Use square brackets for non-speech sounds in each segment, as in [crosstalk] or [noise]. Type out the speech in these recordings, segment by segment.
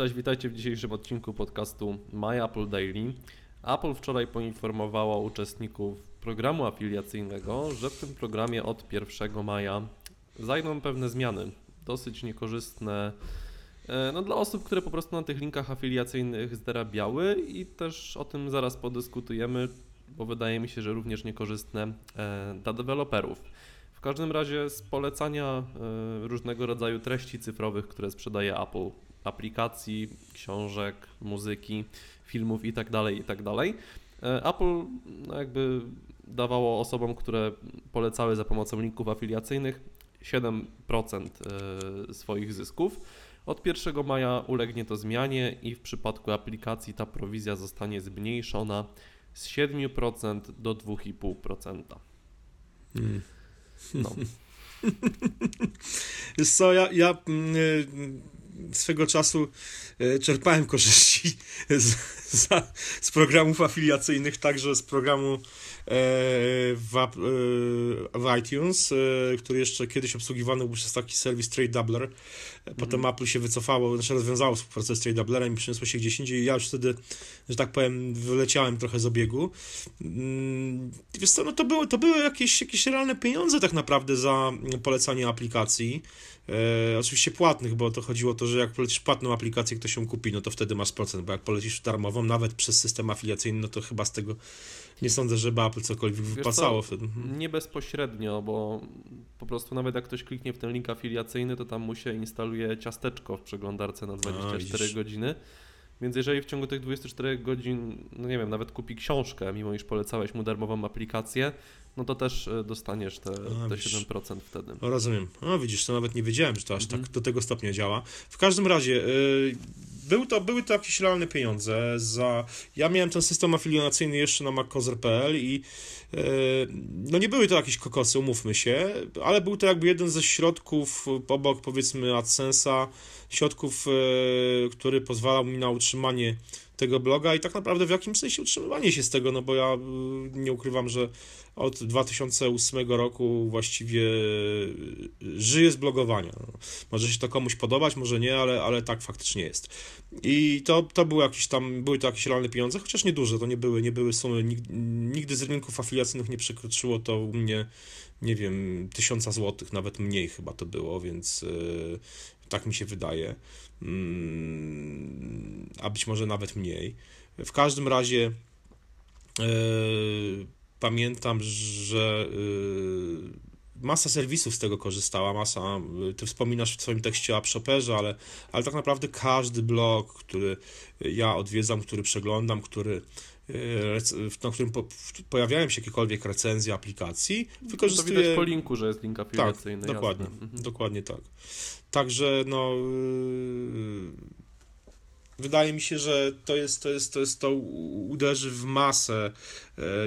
Cześć, witajcie w dzisiejszym odcinku podcastu My Apple Daily. Apple wczoraj poinformowało uczestników programu afiliacyjnego, że w tym programie od 1 maja zajdą pewne zmiany, dosyć niekorzystne e, no, dla osób, które po prostu na tych linkach afiliacyjnych zarabiały i też o tym zaraz podyskutujemy, bo wydaje mi się, że również niekorzystne e, dla deweloperów. W każdym razie z polecania e, różnego rodzaju treści cyfrowych, które sprzedaje Apple, aplikacji, książek, muzyki, filmów itd., tak itd. Tak Apple no jakby dawało osobom, które polecały za pomocą linków afiliacyjnych 7% swoich zysków. Od 1 maja ulegnie to zmianie i w przypadku aplikacji ta prowizja zostanie zmniejszona z 7% do 2,5%. Hmm. No. [laughs] Wiesz co, ja, ja mm, swego czasu y, czerpałem korzyści z, z programów afiliacyjnych, także z programu E, w, e, w iTunes, e, który jeszcze kiedyś obsługiwany był przez taki serwis Trade Doubler. Potem mm. Apple się wycofało, znaczy rozwiązało współpracę z Trade Doublerem i przeniosło się gdzieś indziej. Ja już wtedy, że tak powiem, wyleciałem trochę z obiegu. Mm, wiesz co, no to były, to były jakieś, jakieś realne pieniądze tak naprawdę za polecanie aplikacji. E, oczywiście płatnych, bo to chodziło o to, że jak polecisz płatną aplikację, ktoś ją kupi, no to wtedy masz procent, bo jak polecisz darmową, nawet przez system afiliacyjny, no to chyba z tego nie sądzę, żeby Apple cokolwiek Wiesz wypłacało. Co? Mhm. Nie bezpośrednio, bo po prostu nawet jak ktoś kliknie w ten link afiliacyjny, to tam mu się instaluje ciasteczko w przeglądarce na 24 A, godziny. Więc jeżeli w ciągu tych 24 godzin, no nie wiem, nawet kupi książkę, mimo iż polecałeś mu darmową aplikację, no to też e, dostaniesz te, A, te 7% wtedy. Rozumiem. No widzisz, to nawet nie wiedziałem, że to aż mhm. tak do tego stopnia działa. W każdym razie, yy, był to, były to jakieś realne pieniądze za... Ja miałem ten system afiliacyjny jeszcze na maccozer.pl i yy, no nie były to jakieś kokosy, umówmy się, ale był to jakby jeden ze środków obok powiedzmy AdSense'a, środków, yy, który pozwalał mi na utrzymanie tego bloga i tak naprawdę w jakimś sensie utrzymywanie się z tego, no bo ja nie ukrywam, że od 2008 roku właściwie żyję z blogowania. Może się to komuś podobać, może nie, ale, ale tak faktycznie jest. I to, to były jakieś tam, były to jakieś realne pieniądze, chociaż nieduże, to nie były, nie były sumy, nigdy z rynków afiliacyjnych nie przekroczyło to u mnie, nie wiem, tysiąca złotych, nawet mniej chyba to było, więc yy, tak mi się wydaje, yy, a być może nawet mniej. W każdym razie yy, pamiętam, że y, masa serwisów z tego korzystała, masa, y, ty wspominasz w swoim tekście o AppShopperze, ale, ale tak naprawdę każdy blog, który ja odwiedzam, który przeglądam, który na którym po, pojawiają się jakiekolwiek recenzje aplikacji, wykorzystuje... To widać po linku, że jest link afiliacyjny. Tak, dokładnie, mhm. dokładnie tak. Także no wydaje mi się, że to jest, to jest, to jest to uderzy w masę, e,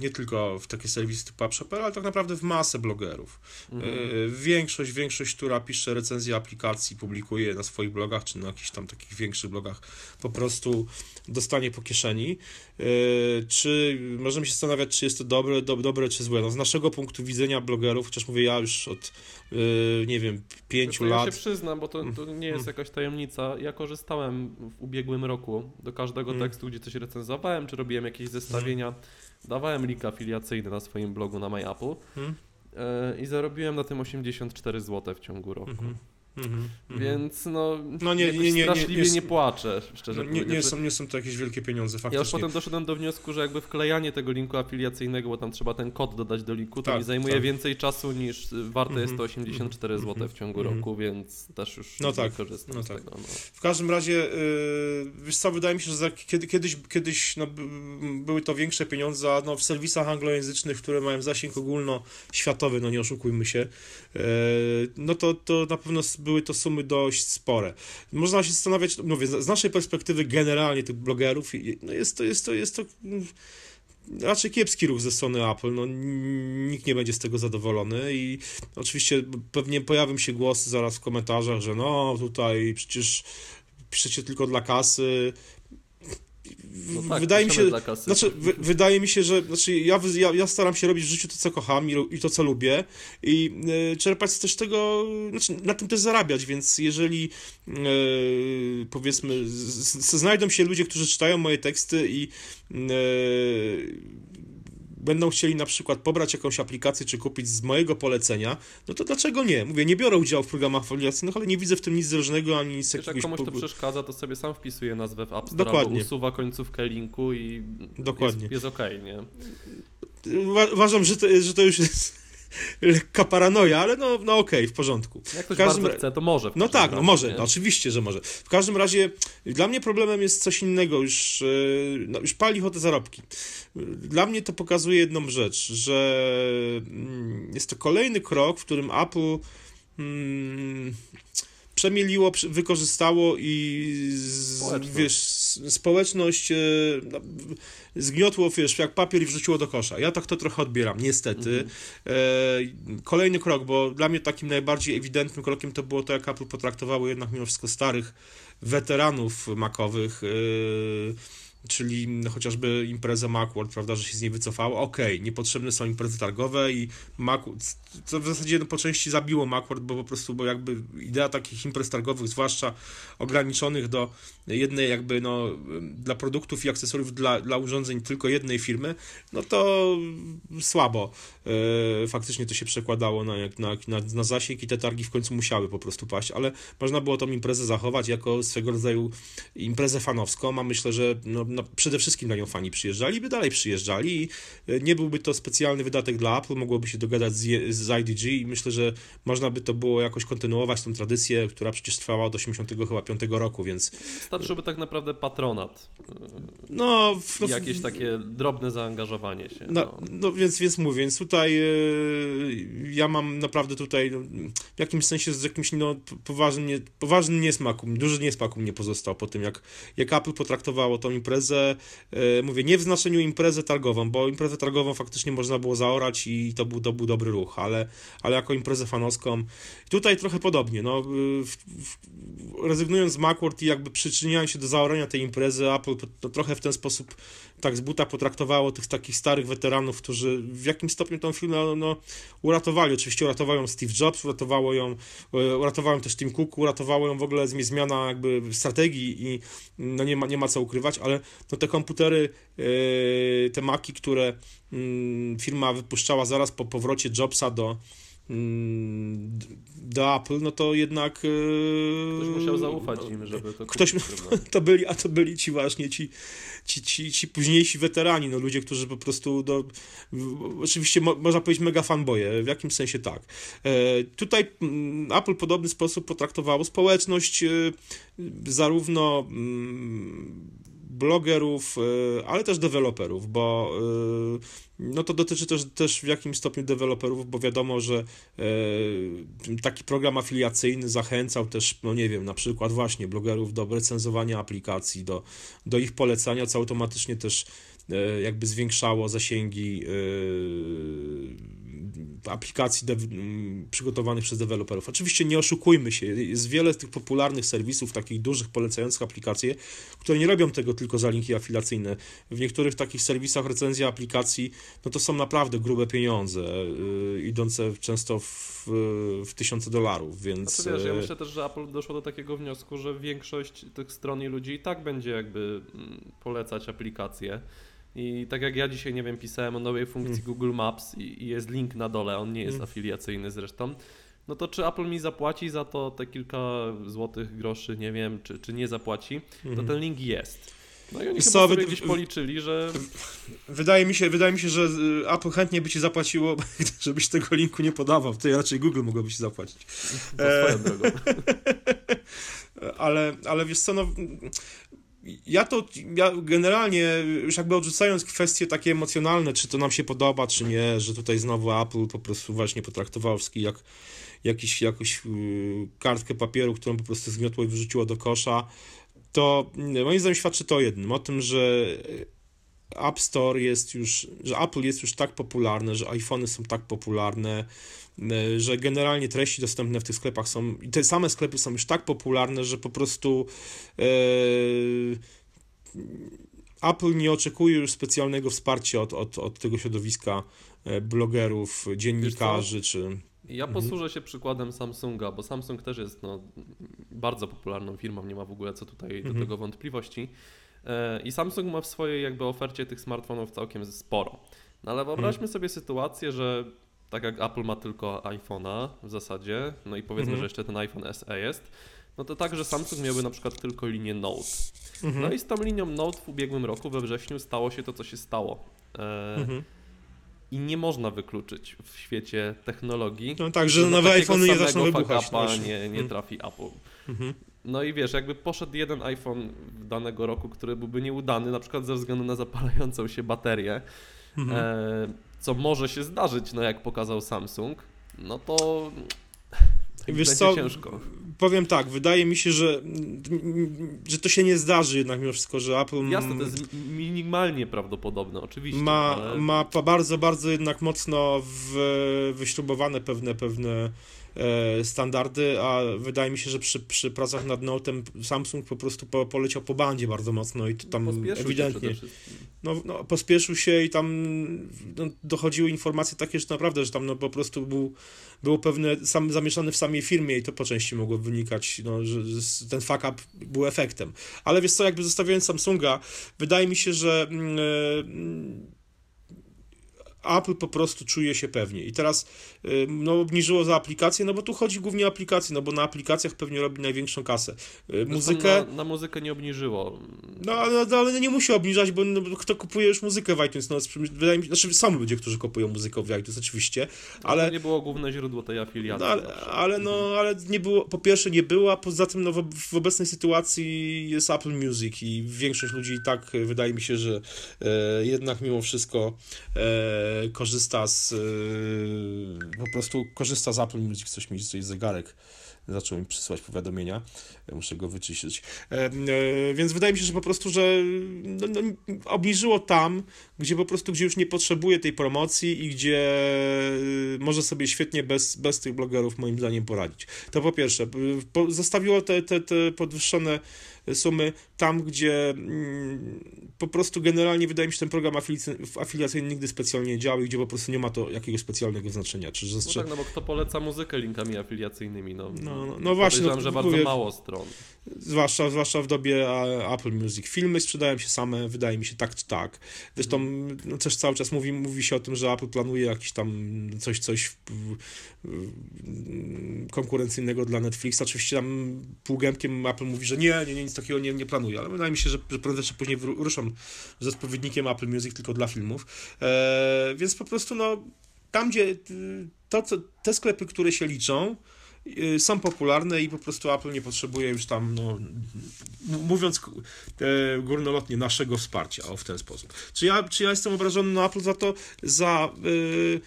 nie tylko w takie serwisy typu AppShopper, ale tak naprawdę w masę blogerów. Mhm. E, większość, większość, która pisze recenzje aplikacji, publikuje na swoich blogach, czy na jakichś tam takich większych blogach, po prostu dostanie po kieszeni. E, czy możemy się zastanawiać, czy jest to dobre, do, dobre czy złe? No, z naszego punktu widzenia blogerów, chociaż mówię ja już od, nie wiem, pięciu to lat. Ja się przyznam, bo to, to nie jest mm. jakaś tajemnica. Ja korzystałem w ubiegłym roku do każdego hmm. tekstu, gdzie coś recenzowałem, czy robiłem jakieś zestawienia, hmm. Dawałem link afiliacyjny na swoim blogu na MyApple hmm. i zarobiłem na tym 84 zł w ciągu roku. Mhm. Mhm, mhm. Więc no, no nie, nie, nie, straszliwie nie, nie, płaczę, szczerze no, nie, nie, są, nie są to jakieś wielkie pieniądze faktycznie. Ja już potem doszedłem do wniosku, że jakby wklejanie tego linku afiliacyjnego, bo tam trzeba ten kod dodać do linku, to tak, mi zajmuje tak. więcej czasu niż warte mm -hmm. jest to 84 mm -hmm. zł w ciągu roku, więc też już no tak, korzystam no tak. No. W każdym razie, yy, wiesz co, wydaje mi się, że kiedyś, kiedyś no, były to większe pieniądze, a no, w serwisach anglojęzycznych, które mają zasięg ogólnoświatowy, no nie oszukujmy się, yy, no to, to na pewno były to sumy dość spore. Można się zastanawiać, mówię, z naszej perspektywy generalnie tych blogerów, no jest to, jest to, jest to mm, raczej kiepski ruch ze strony Apple, no nikt nie będzie z tego zadowolony i oczywiście pewnie pojawią się głosy zaraz w komentarzach, że no tutaj przecież piszecie tylko dla kasy, No tak, wydaje mi się, znaczy, wy, wydaje mi się, że znaczy ja, ja, ja staram się robić w życiu to, co kocham i, i to, co lubię i e, czerpać też tego, znaczy na tym też zarabiać, więc jeżeli e, powiedzmy z, z, znajdą się ludzie, którzy czytają moje teksty i e, będą chcieli na przykład pobrać jakąś aplikację czy kupić z mojego polecenia, no to dlaczego nie? Mówię, nie biorę udziału w programach afiliacyjnych, ale nie widzę w tym nic zależnego ani nic Wiesz, jak jakiegoś... komuś to przeszkadza, to sobie sam wpisuje nazwę w App Store Dokładnie. usuwa końcówkę linku i Dokładnie. jest, jest okej, nie? Uwa- Uważam, że to, że to już jest lekka paranoja, ale no, no okej, w porządku. Jak ktoś W każdym bardzo chce, to może. No tak, no razie, może, nie? no oczywiście, że może. W każdym razie dla mnie problemem jest coś innego, już, yy, no, już pali o te zarobki. Dla mnie to pokazuje jedną rzecz, że mm, jest to kolejny krok, w którym Apple mm, przemieliło, wykorzystało i z, Społeczność. wiesz, społeczność e, no, zgniotło, wiesz, jak papier i wrzuciło do kosza. Ja tak to trochę odbieram, niestety. E, kolejny krok, bo dla mnie takim najbardziej ewidentnym krokiem to było to, jak Apple potraktowało jednak mimo wszystko starych weteranów makowych, e, czyli chociażby imprezę Macworld, prawda, że się z niej wycofało. Okej, niepotrzebne są imprezy targowe i Mac, co w zasadzie no, po części zabiło Macworld, bo po prostu, bo jakby idea takich imprez targowych, zwłaszcza ograniczonych do jednej jakby, no, dla produktów i akcesoriów dla, dla urządzeń tylko jednej firmy, no to słabo e, faktycznie to się przekładało na, na, na, na zasięg i te targi w końcu musiały po prostu paść, ale można było tą imprezę zachować jako swego rodzaju imprezę fanowską, a myślę, że no, no, przede wszystkim na nią fani przyjeżdżali, by dalej przyjeżdżali i e, nie byłby to specjalny wydatek dla Apple, mogłoby się dogadać z, z IDG i myślę, że można by to było jakoś kontynuować tą tradycję, która przecież trwała od 85 roku, więc Starczyłby tak naprawdę patronat. no... w- no i jakieś takie drobne zaangażowanie się. No, No. no więc, więc mówię, więc tutaj e, ja mam naprawdę tutaj no, w jakimś sensie z jakimś no, poważnym, nie, poważnym niesmaku, duży niesmak u mnie pozostał po tym, jak, jak Apple potraktowało tą imprezę. E, mówię, nie w znaczeniu imprezę targową, bo imprezę targową faktycznie można było zaorać i to był, to był dobry ruch, ale, ale jako imprezę fanowską. Tutaj trochę podobnie, no, w, w, rezygnując z Macworld i jakby przyczyniając się do zaorania tej imprezy, Apple to, trochę w ten sposób tak z buta potraktowało tych takich starych weteranów, którzy w jakimś stopniu tą firmę no, no, uratowali. Oczywiście uratował ją Steve Jobs, uratowało ją, e, uratował ją też Tim Cook, uratowało ją w ogóle zmi- zmiana jakby strategii i no nie ma, nie ma co ukrywać, ale no, te komputery, e, te Maki, które mm, firma wypuszczała zaraz po powrocie Jobsa do mm, do Apple, no to jednak e, Ktoś musiał zaufać im, żeby to ktoś- [laughs] to byli, a to byli ci właśnie ci, ci, ci, ci późniejsi weterani, no ludzie, którzy po prostu, do, oczywiście mo, można powiedzieć mega fanboye, w jakimś sensie tak. E, tutaj mm, Apple w podobny sposób potraktowało społeczność, e, zarówno blogerów, e, ale też deweloperów, bo e, no to dotyczy też, też w jakimś stopniu deweloperów, bo wiadomo, że e, taki program afiliacyjny zachęcał też, no nie wiem, na przykład właśnie blogerów do recenzowania aplikacji, do, do ich polecania, co automatycznie też jakby zwiększało zasięgi aplikacji dew, m, przygotowanych przez deweloperów. Oczywiście nie oszukujmy się, jest wiele tych popularnych serwisów, takich dużych polecających aplikacje, które nie robią tego tylko za linki afiliacyjne. W niektórych takich serwisach recenzja aplikacji, no to są naprawdę grube pieniądze, y, idące często w, w tysiące dolarów, więc... Znaczy, wiesz, ja e, myślę też, że Apple doszło do takiego wniosku, że większość tych stron i ludzi i tak będzie jakby mm, polecać aplikacje. I tak jak ja dzisiaj, nie wiem, pisałem o nowej funkcji Mm. Google Maps i, i jest link na dole, on nie jest Mm. afiliacyjny zresztą, no to czy Apple mi zapłaci za to te kilka złotych groszy, nie wiem, czy, czy nie zapłaci, to mhm. ten link jest. No i oni Wiesz co, sobie wy- gdzieś policzyli, że Wydaje mi się, wydaje mi się, że y, Apple chętnie by ci zapłaciło, [laughs] żebyś tego linku nie podawał. To raczej Google mogłoby ci zapłacić. [laughs] to E, swoją drogą. [laughs] Ale, ale wiesz co, no, ja to, ja generalnie, już jakby odrzucając kwestie takie emocjonalne, czy to nam się podoba, czy nie, że tutaj znowu Apple po prostu właśnie potraktował wszystkich jak jakiś, jakąś yy, kartkę papieru, którą po prostu zgniotło i wyrzuciło do kosza, to mm, moim zdaniem świadczy to o jednym, o tym, że App Store jest już, że Apple jest już tak popularne, że iPhony są tak popularne, e, że generalnie treści dostępne w tych sklepach są, i te same sklepy są już tak popularne, że po prostu e, Apple nie oczekuje już specjalnego wsparcia od, od, od tego środowiska e, blogerów, dziennikarzy czy. Ja Mhm. posłużę się przykładem Samsunga, bo Samsung też jest no, bardzo popularną firmą, nie ma w ogóle co tutaj do Mhm. tego wątpliwości. E, I Samsung ma w swojej jakby ofercie tych smartfonów całkiem sporo. No ale wyobraźmy Mhm. sobie sytuację, że tak jak Apple ma tylko iPhone'a w zasadzie, no i powiedzmy, Mhm. że jeszcze ten iPhone SE jest, no to tak, że Samsung miałby na przykład tylko linię Note. Mhm. No i z tą linią Note w ubiegłym roku, we wrześniu, stało się to, co się stało. E, Mhm. I nie można wykluczyć w świecie technologii, No tak, że nowe iPhony nie zaczną wybuchać. no. nie, nie Mhm. trafi Apple. Mhm. No i wiesz, jakby poszedł jeden iPhone danego roku, który byłby nieudany, na przykład ze względu na zapalającą się baterię, Mhm. e, co może się zdarzyć, no jak pokazał Samsung, no to Wiesz co, ciężko. Powiem tak, wydaje mi się, że, że to się nie zdarzy jednak mimo wszystko, że Apple Jasne, to jest minimalnie prawdopodobne, oczywiście, ma, ale ma bardzo, bardzo jednak mocno w, wyśrubowane pewne, pewne standardy, a wydaje mi się, że przy, przy pracach nad Note'em Samsung po prostu po, poleciał po bandzie bardzo mocno i to tam pospieszył się ewidentnie no, no, pospieszył się i tam no, dochodziły informacje takie, że naprawdę, że tam no, po prostu był, było pewne sam, zamieszane w samej firmie i to po części mogło wynikać, no, że, że ten fuck up był efektem. Ale wiesz co, jakby zostawiając Samsunga, wydaje mi się, że e, Apple po prostu czuje się pewnie. I teraz no, obniżyło za aplikację, no bo tu chodzi głównie o aplikacje, no bo na aplikacjach pewnie robi największą kasę. Muzykę, Na, na muzykę nie obniżyło. no, ale, no, ale nie musi obniżać, bo no, kto kupuje już muzykę w iTunes? No, wydaje mi się, znaczy są ludzie, którzy kupują muzykę w iTunes, oczywiście, Ale to nie było główne źródło tej afiliacji. no, ale, ale, no, ale nie było, po pierwsze nie było, a poza tym no, w, w obecnej sytuacji jest Apple Music i większość ludzi i tak e, wydaje mi się, że e, jednak mimo wszystko e, korzysta z e, po prostu korzysta z Apple Music, coś mi tutaj zegarek zaczął mi przysyłać powiadomienia, muszę go wyczyścić. E, e, więc wydaje mi się, że po prostu, że no, no, obniżyło tam, gdzie po prostu, gdzie już nie potrzebuje tej promocji i gdzie y, może sobie świetnie bez, bez tych blogerów moim zdaniem poradzić. To po pierwsze, po, zostawiło te, te, te podwyższone sumy tam, gdzie mm, po prostu generalnie wydaje mi się, że ten program afiliacyjny, nigdy specjalnie nie działał i gdzie po prostu nie ma to jakiegoś specjalnego znaczenia. Czy, No że, tak, no bo kto poleca muzykę linkami afiliacyjnymi? No, No, no, no właśnie, no, że bardzo mówię- mało stron. Zwłaszcza, zwłaszcza w dobie Apple Music. Filmy sprzedają się same, wydaje mi się, tak czy tak. Zresztą no, też cały czas mówi, mówi się o tym, że Apple planuje jakiś tam coś, coś konkurencyjnego dla Netflixa. Oczywiście tam półgębkiem Apple mówi, że nie, nie, nie nic takiego nie, nie planuje, ale wydaje mi się, że, że prędzej czy później ruszą ze spowiednikiem Apple Music tylko dla filmów. E, więc po prostu no, tam, gdzie y, to, co, te sklepy, które się liczą, y, są popularne i po prostu Apple nie potrzebuje już tam, no, mówiąc e, górnolotnie, naszego wsparcia, o w ten sposób. Czy ja, czy ja jestem obrażony na Apple za to, za... y,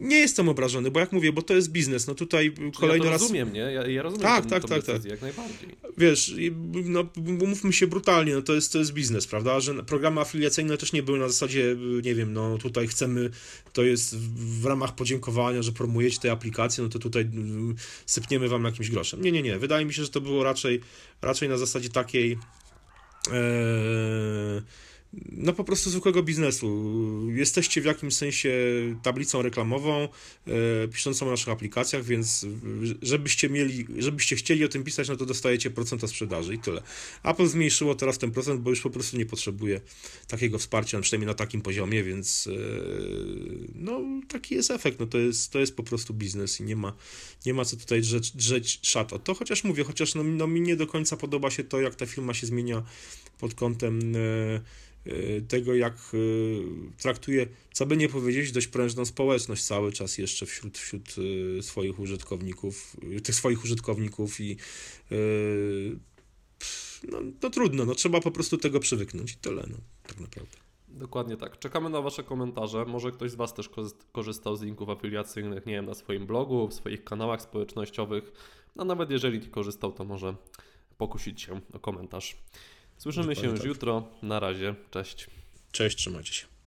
nie jestem obrażony, bo jak mówię, bo to jest biznes, no tutaj kolejny ja raz... rozumiem, nie? Ja, ja rozumiem Tak, tę, tak, tę tak, tak. jak najbardziej. Wiesz, no, mówmy się brutalnie, no to jest, to jest biznes, prawda, że programy afiliacyjne też nie były na zasadzie, nie wiem, no tutaj chcemy, to jest w ramach podziękowania, że promujecie te aplikacje, no to tutaj mm, sypniemy wam jakimś groszem. Nie, nie, nie, wydaje mi się, że to było raczej, raczej na zasadzie takiej e, no po prostu zwykłego biznesu. Jesteście w jakimś sensie tablicą reklamową, e, piszącą o naszych aplikacjach, więc żebyście mieli, żebyście chcieli o tym pisać, no to dostajecie procenta sprzedaży i tyle. Apple zmniejszyło teraz ten procent, bo już po prostu nie potrzebuje takiego wsparcia, przynajmniej na takim poziomie, więc e, no taki jest efekt, no to jest, to jest po prostu biznes i nie ma, nie ma co tutaj drzeć, drzeć szat o to, chociaż mówię, chociaż no, no mi nie do końca podoba się to, jak ta firma się zmienia pod kątem e, tego, jak e, traktuje, co by nie powiedzieć, dość prężną społeczność cały czas jeszcze wśród, wśród e, swoich użytkowników, tych swoich użytkowników i no, no trudno, no trzeba po prostu tego przywyknąć i tyle, no, tak naprawdę. Dokładnie tak. Czekamy na Wasze komentarze. Może ktoś z Was też korzy- korzystał z linków afiliacyjnych, nie wiem, na swoim blogu, w swoich kanałach społecznościowych. No nawet jeżeli nie korzystał, to może pokusić się o komentarz. Słyszymy się już jutro. Na razie. Cześć. Cześć, trzymajcie się.